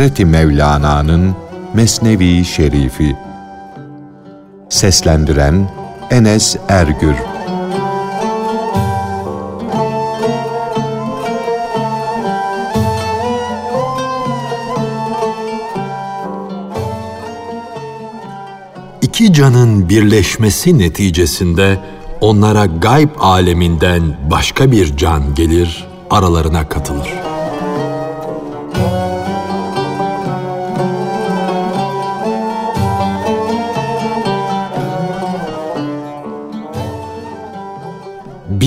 Hazreti Mevlana'nın Mesnevi Şerifi Seslendiren Enes Ergür İki canın birleşmesi neticesinde onlara gayb aleminden başka bir can gelir, aralarına katılır.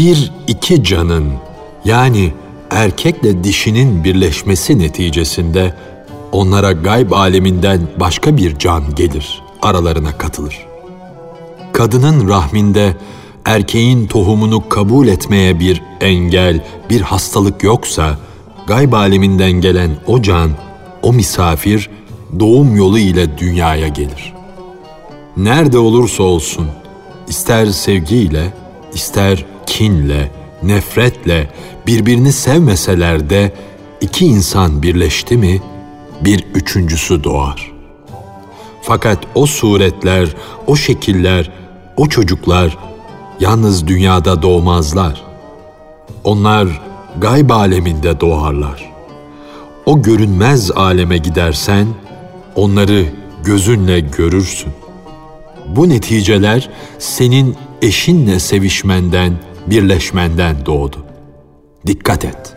Bir iki canın yani erkekle dişinin birleşmesi neticesinde onlara gayb aleminden başka bir can gelir, aralarına katılır. Kadının rahminde erkeğin tohumunu kabul etmeye bir engel, bir hastalık yoksa, gayb aleminden gelen o can, o misafir doğum yolu ile dünyaya gelir. Nerede olursa olsun, ister sevgiyle, ister kinle, nefretle, birbirini sevmeseler de iki insan birleşti mi, bir üçüncüsü doğar. Fakat o suretler, o şekiller, o çocuklar yalnız dünyada doğmazlar. Onlar gayb aleminde doğarlar. O görünmez aleme gidersen onları gözünle görürsün. Bu neticeler senin eşinle sevişmenden, birleşmenden doğdu. Dikkat et.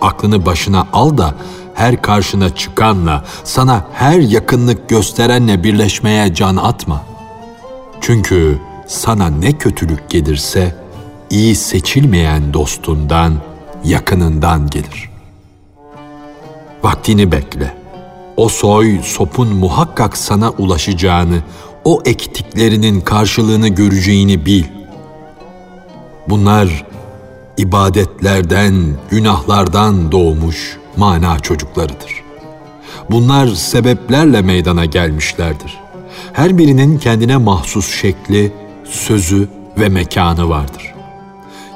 Aklını başına al da her karşına çıkanla, sana her yakınlık gösterenle birleşmeye can atma. Çünkü sana ne kötülük gelirse iyi seçilmeyen dostundan, yakınından gelir. Vaktini bekle. O soy sopun muhakkak sana ulaşacağını, o ektiklerinin karşılığını göreceğini bil. Bunlar ibadetlerden, günahlardan doğmuş mana çocuklarıdır. Bunlar sebeplerle meydana gelmişlerdir. Her birinin kendine mahsus şekli, sözü ve mekanı vardır.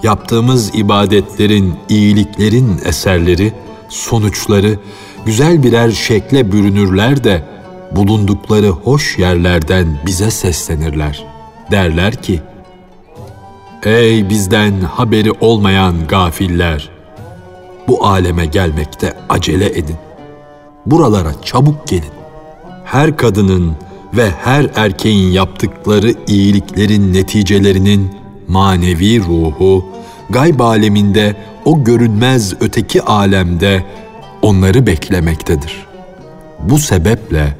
Yaptığımız ibadetlerin, iyiliklerin eserleri, sonuçları güzel birer şekle bürünürler de bulundukları hoş yerlerden bize seslenirler. Derler ki, Ey bizden haberi olmayan gafiller! Bu aleme gelmekte acele edin. Buralara çabuk gelin. Her kadının ve her erkeğin yaptıkları iyiliklerin neticelerinin manevi ruhu, gayb aleminde o görünmez öteki alemde onları beklemektedir. Bu sebeple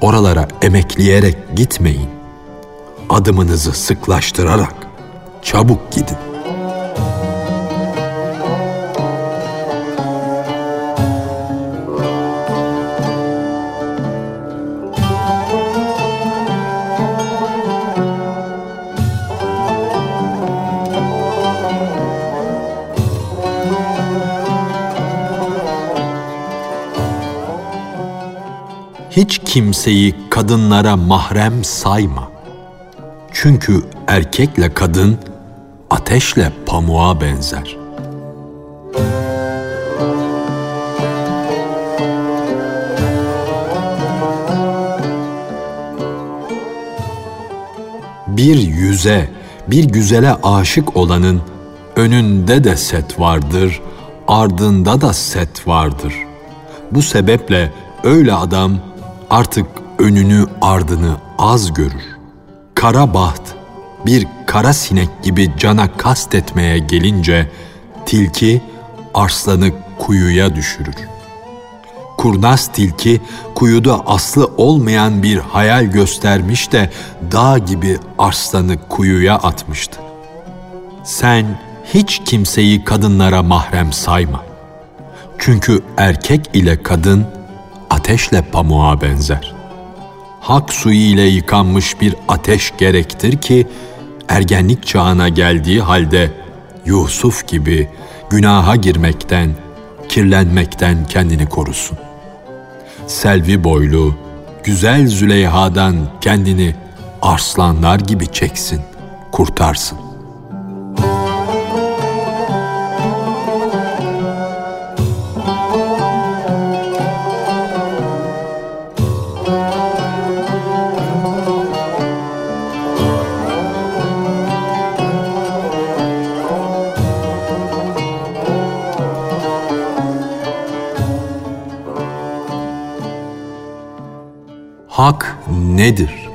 oralara emekleyerek gitmeyin. Adımınızı sıklaştırarak çabuk gidin. Hiç kimseyi kadınlara mahrem sayma. Çünkü erkekle kadın ateşle pamuğa benzer. Bir yüze, bir güzele aşık olanın önünde de set vardır, ardında da set vardır. Bu sebeple öyle adam artık önünü ardını az görür. Kara baht bir kara sinek gibi cana kastetmeye gelince tilki arslanı kuyuya düşürür. Kurnaz tilki kuyuda aslı olmayan bir hayal göstermiş de dağ gibi arslanı kuyuya atmıştı. Sen hiç kimseyi kadınlara mahrem sayma. Çünkü erkek ile kadın ateşle pamuğa benzer. Hak suyu ile yıkanmış bir ateş gerektir ki ergenlik çağına geldiği halde Yusuf gibi günaha girmekten, kirlenmekten kendini korusun. Selvi boylu, güzel Züleyha'dan kendini arslanlar gibi çeksin, kurtarsın. Hak nedir?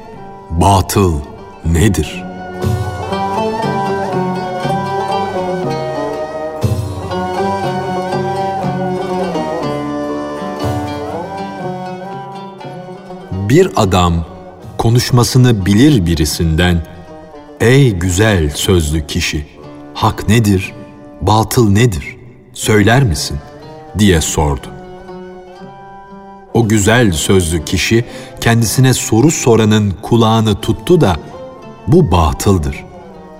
Batıl nedir? Bir adam konuşmasını bilir birisinden Ey güzel sözlü kişi, hak nedir, batıl nedir, söyler misin? diye sordu. O güzel sözlü kişi kendisine soru soranın kulağını tuttu da bu batıldır.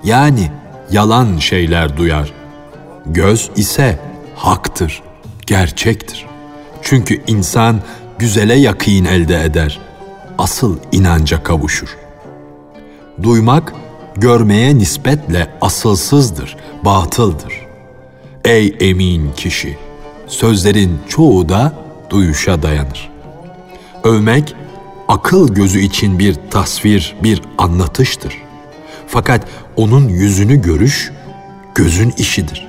Yani yalan şeyler duyar. Göz ise haktır, gerçektir. Çünkü insan güzele yakîn elde eder. Asıl inanca kavuşur. Duymak görmeye nispetle asılsızdır, batıldır. Ey emin kişi! Sözlerin çoğu da duyuşa dayanır. Övmek, akıl gözü için bir tasvir, bir anlatıştır. Fakat onun yüzünü görüş, gözün işidir,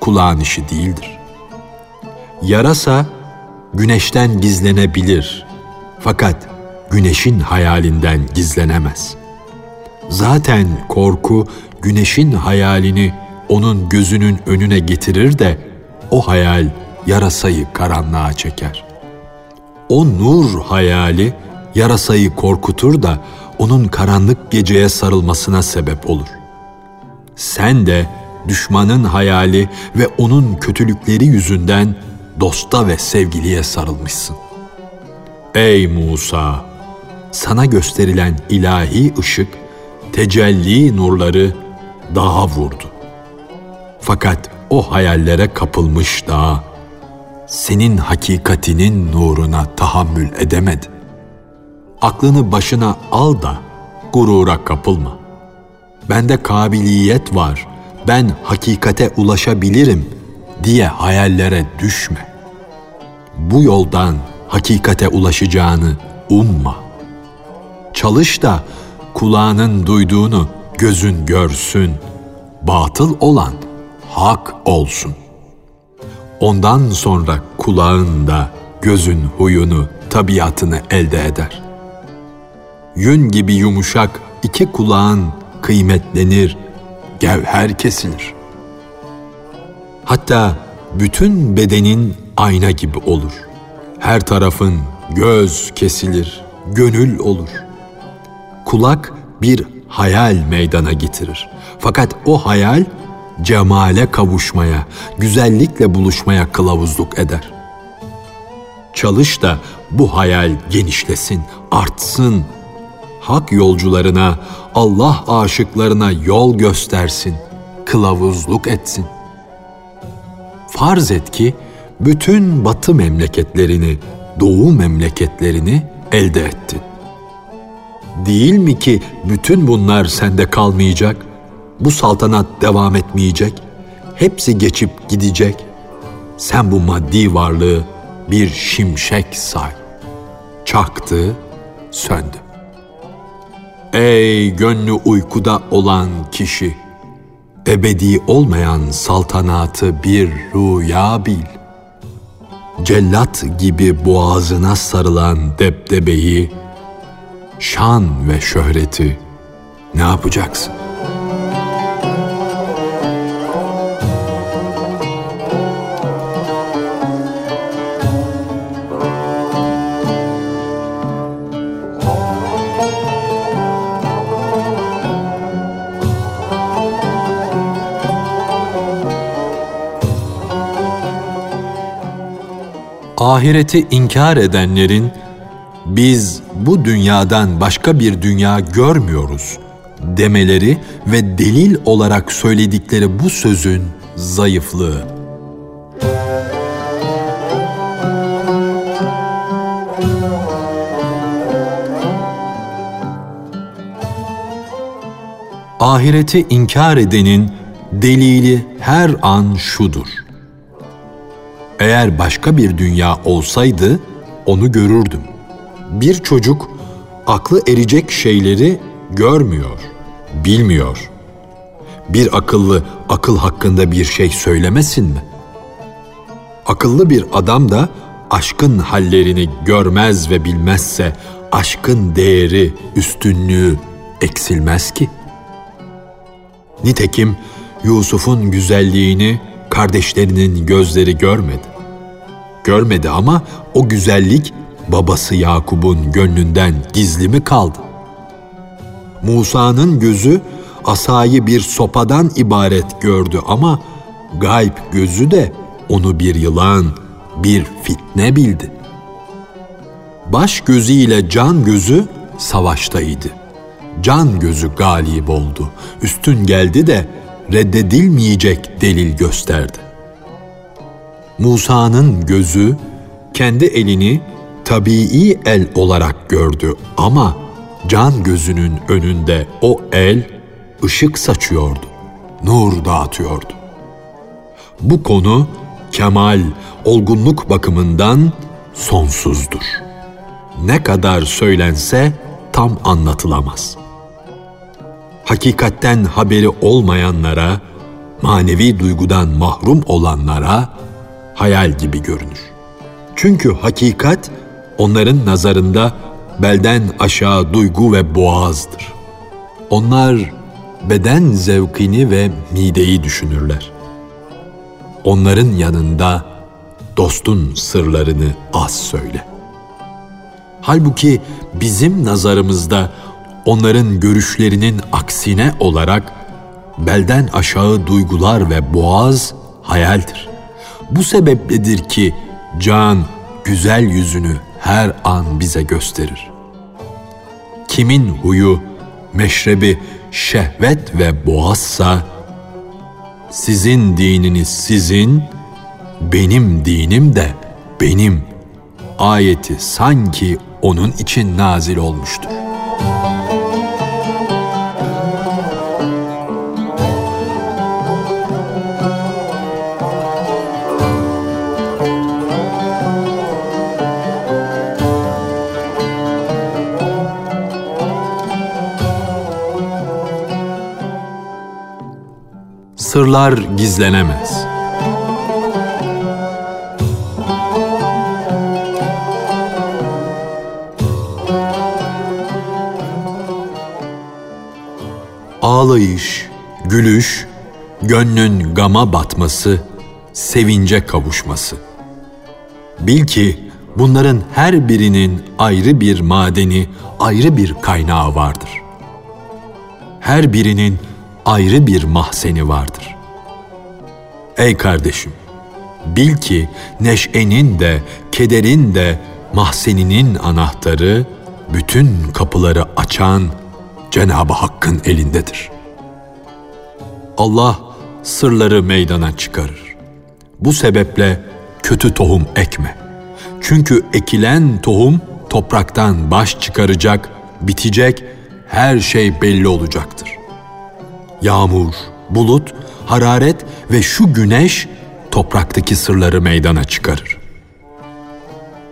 kulağın işi değildir. Yarasa, güneşten gizlenebilir. Fakat güneşin hayalinden gizlenemez. Zaten korku güneşin hayalini onun gözünün önüne getirir de o hayal yarasayı karanlığa çeker. O nur hayali yarasayı korkutur da onun karanlık geceye sarılmasına sebep olur. Sen de düşmanın hayali ve onun kötülükleri yüzünden dosta ve sevgiliye sarılmışsın. Ey Musa! Sana gösterilen ilahi ışık, tecelli nurları daha vurdu. Fakat o hayallere kapılmış dağ, senin hakikatinin nuruna tahammül edemedi. Aklını başına al da gurura kapılma. Bende kabiliyet var, ben hakikate ulaşabilirim diye hayallere düşme. Bu yoldan hakikate ulaşacağını umma. Çalış da kulağının duyduğunu gözün görsün. Batıl olan hak olsun. Ondan sonra kulağın da gözün huyunu, tabiatını elde eder. Yün gibi yumuşak iki kulağın kıymetlenir, gevher kesilir. Hatta bütün bedenin ayna gibi olur. Her tarafın göz kesilir, gönül olur. Kulak bir hayal meydana getirir. Fakat o hayal cemale kavuşmaya, güzellikle buluşmaya kılavuzluk eder. Çalış da bu hayal genişlesin, artsın. Hak yolcularına, Allah aşıklarına yol göstersin, kılavuzluk etsin. Farz et ki bütün batı memleketlerini, doğu memleketlerini elde ettin. Değil mi ki bütün bunlar sende kalmayacak? Bu saltanat devam etmeyecek. Hepsi geçip gidecek. Sen bu maddi varlığı bir şimşek say. Çaktı, söndü. Ey gönlü uykuda olan kişi! Ebedi olmayan saltanatı bir rüya bil. Cellat gibi boğazına sarılan debdebeyi, şan ve şöhreti ne yapacaksın? Ahireti inkar edenlerin biz bu dünyadan başka bir dünya görmüyoruz demeleri ve delil olarak söyledikleri bu sözün zayıflığı. Ahireti inkar edenin delili her an şudur. Eğer başka bir dünya olsaydı onu görürdüm. Bir çocuk aklı erecek şeyleri görmüyor, bilmiyor. Bir akıllı akıl hakkında bir şey söylemesin mi? Akıllı bir adam da aşkın hallerini görmez ve bilmezse aşkın değeri, üstünlüğü eksilmez ki. Nitekim Yusuf'un güzelliğini kardeşlerinin gözleri görmedi. Görmedi ama o güzellik babası Yakub'un gönlünden gizli mi kaldı? Musa'nın gözü asayı bir sopadan ibaret gördü ama gayb gözü de onu bir yılan, bir fitne bildi. Baş gözü ile can gözü savaştaydı. Can gözü galip oldu. Üstün geldi de reddedilmeyecek delil gösterdi. Musa'nın gözü kendi elini tabii el olarak gördü ama can gözünün önünde o el ışık saçıyordu, nur dağıtıyordu. Bu konu kemal, olgunluk bakımından sonsuzdur. Ne kadar söylense tam anlatılamaz. Hakikatten haberi olmayanlara, manevi duygudan mahrum olanlara hayal gibi görünür. Çünkü hakikat onların nazarında belden aşağı duygu ve boğazdır. Onlar beden zevkini ve mideyi düşünürler. Onların yanında dostun sırlarını az söyle. Halbuki bizim nazarımızda onların görüşlerinin aksine olarak belden aşağı duygular ve boğaz hayaldir. Bu sebepledir ki can güzel yüzünü her an bize gösterir. Kimin huyu, meşrebi şehvet ve boğazsa, sizin dininiz sizin, benim dinim de benim ayeti sanki onun için nazil olmuştur. Sırlar gizlenemez. Ağlayış, gülüş, gönlün gama batması, sevince kavuşması. Bil ki bunların her birinin ayrı bir madeni, ayrı bir kaynağı vardır. Her birinin ayrı bir mahzeni vardır. Ey kardeşim, bil ki neşenin de, kederin de mahzeninin anahtarı bütün kapıları açan Cenab-ı Hakk'ın elindedir. Allah sırları meydana çıkarır. Bu sebeple kötü tohum ekme. Çünkü ekilen tohum topraktan baş çıkaracak, bitecek, her şey belli olacaktır yağmur, bulut, hararet ve şu güneş topraktaki sırları meydana çıkarır.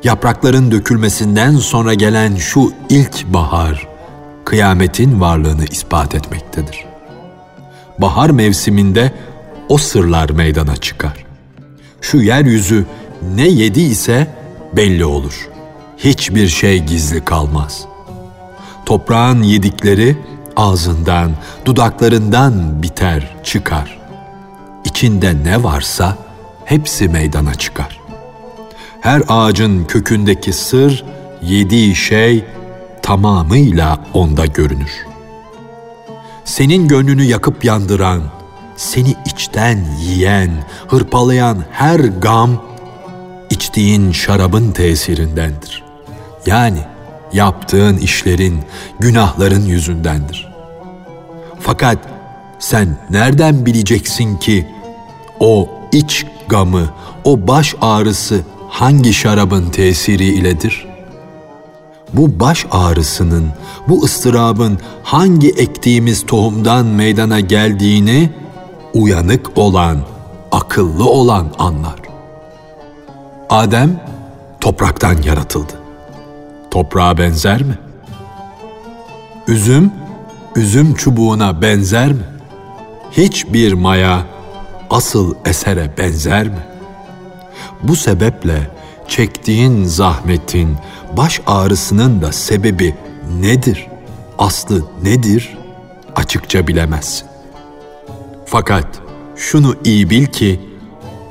Yaprakların dökülmesinden sonra gelen şu ilk bahar, kıyametin varlığını ispat etmektedir. Bahar mevsiminde o sırlar meydana çıkar. Şu yeryüzü ne yedi ise belli olur. Hiçbir şey gizli kalmaz. Toprağın yedikleri ağzından, dudaklarından biter, çıkar. İçinde ne varsa hepsi meydana çıkar. Her ağacın kökündeki sır, yediği şey tamamıyla onda görünür. Senin gönlünü yakıp yandıran, seni içten yiyen, hırpalayan her gam, içtiğin şarabın tesirindendir. Yani yaptığın işlerin, günahların yüzündendir. Fakat sen nereden bileceksin ki o iç gamı, o baş ağrısı hangi şarabın tesiri iledir? Bu baş ağrısının, bu ıstırabın hangi ektiğimiz tohumdan meydana geldiğini uyanık olan, akıllı olan anlar. Adem topraktan yaratıldı toprağa benzer mi? Üzüm, üzüm çubuğuna benzer mi? Hiçbir maya asıl esere benzer mi? Bu sebeple çektiğin zahmetin, baş ağrısının da sebebi nedir, aslı nedir açıkça bilemezsin. Fakat şunu iyi bil ki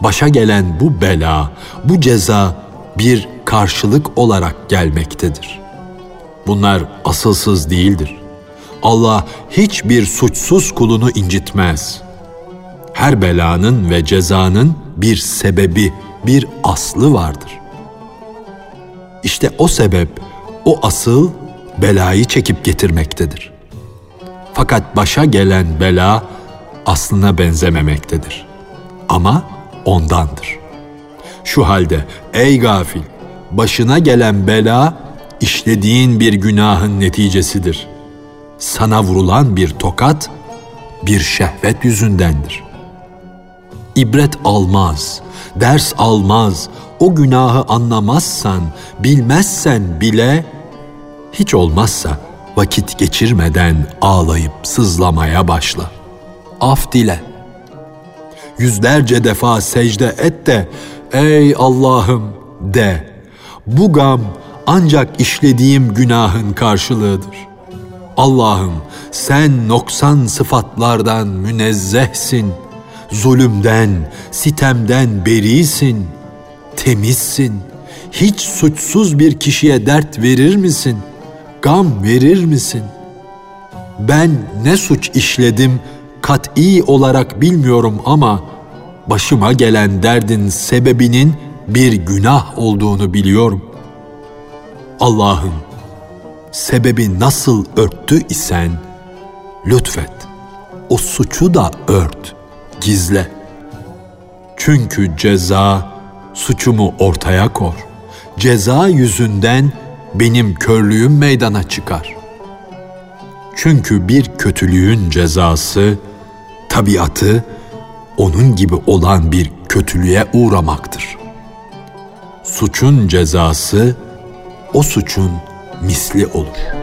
başa gelen bu bela, bu ceza bir karşılık olarak gelmektedir. Bunlar asılsız değildir. Allah hiçbir suçsuz kulunu incitmez. Her belanın ve cezanın bir sebebi, bir aslı vardır. İşte o sebep, o asıl belayı çekip getirmektedir. Fakat başa gelen bela aslına benzememektedir. Ama ondandır. Şu halde ey gafil, başına gelen bela işlediğin bir günahın neticesidir. Sana vurulan bir tokat bir şehvet yüzündendir. İbret almaz, ders almaz, o günahı anlamazsan, bilmezsen bile hiç olmazsa vakit geçirmeden ağlayıp sızlamaya başla. Af dile. Yüzlerce defa secde et de ey Allah'ım de. Bu gam ancak işlediğim günahın karşılığıdır. Allah'ım sen noksan sıfatlardan münezzehsin. Zulümden, sitemden berisin. Temizsin. Hiç suçsuz bir kişiye dert verir misin? Gam verir misin? Ben ne suç işledim kat'i olarak bilmiyorum ama başıma gelen derdin sebebinin bir günah olduğunu biliyorum. Allah'ım sebebi nasıl örttü isen lütfet o suçu da ört, gizle. Çünkü ceza suçumu ortaya kor. Ceza yüzünden benim körlüğüm meydana çıkar. Çünkü bir kötülüğün cezası tabiatı onun gibi olan bir kötülüğe uğramaktır. Suçun cezası o suçun misli olur.